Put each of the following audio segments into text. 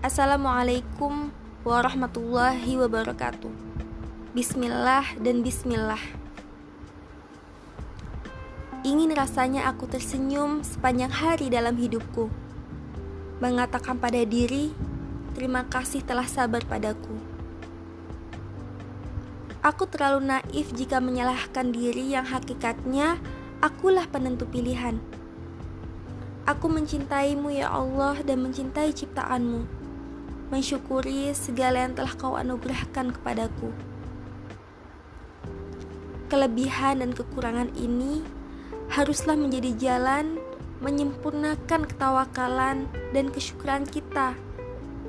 Assalamualaikum warahmatullahi wabarakatuh. Bismillah dan bismillah. Ingin rasanya aku tersenyum sepanjang hari dalam hidupku. Mengatakan pada diri, terima kasih telah sabar padaku. Aku terlalu naif jika menyalahkan diri yang hakikatnya akulah penentu pilihan. Aku mencintaimu ya Allah dan mencintai ciptaanmu. Mensyukuri segala yang telah kau anugerahkan kepadaku. Kelebihan dan kekurangan ini haruslah menjadi jalan menyempurnakan ketawakalan dan kesyukuran kita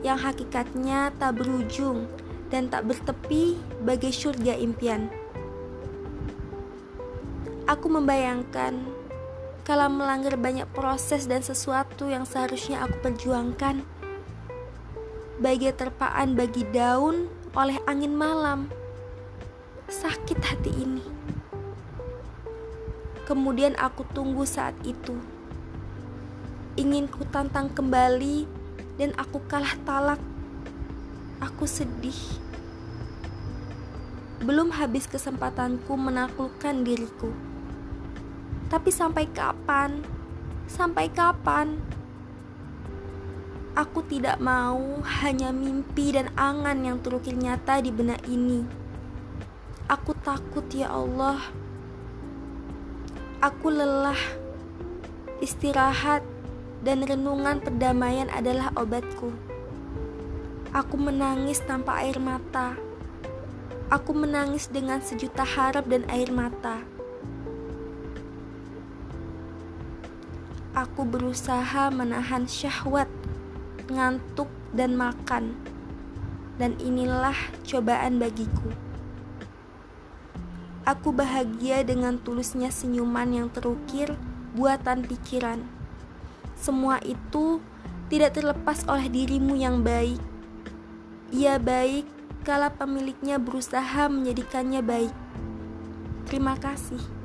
yang hakikatnya tak berujung dan tak bertepi bagai surga impian. Aku membayangkan kalau melanggar banyak proses dan sesuatu yang seharusnya aku perjuangkan, bagai terpaan bagi daun oleh angin malam sakit hati ini. Kemudian aku tunggu saat itu. Ingin ku tantang kembali dan aku kalah talak. Aku sedih. Belum habis kesempatanku menaklukkan diriku. Tapi sampai kapan? Sampai kapan? Aku tidak mau hanya mimpi dan angan yang terukir nyata di benak ini Aku takut ya Allah. Aku lelah. Istirahat dan renungan perdamaian adalah obatku. Aku menangis tanpa air mata. Aku menangis dengan sejuta harap dan air mata. Aku berusaha menahan syahwat, ngantuk, dan makan, dan inilah cobaan bagiku. Aku bahagia dengan tulusnya senyuman yang terukir buatan pikiran. Semua itu tidak terlepas oleh dirimu yang baik. Ia baik kala pemiliknya berusaha menjadikannya baik. Terima kasih.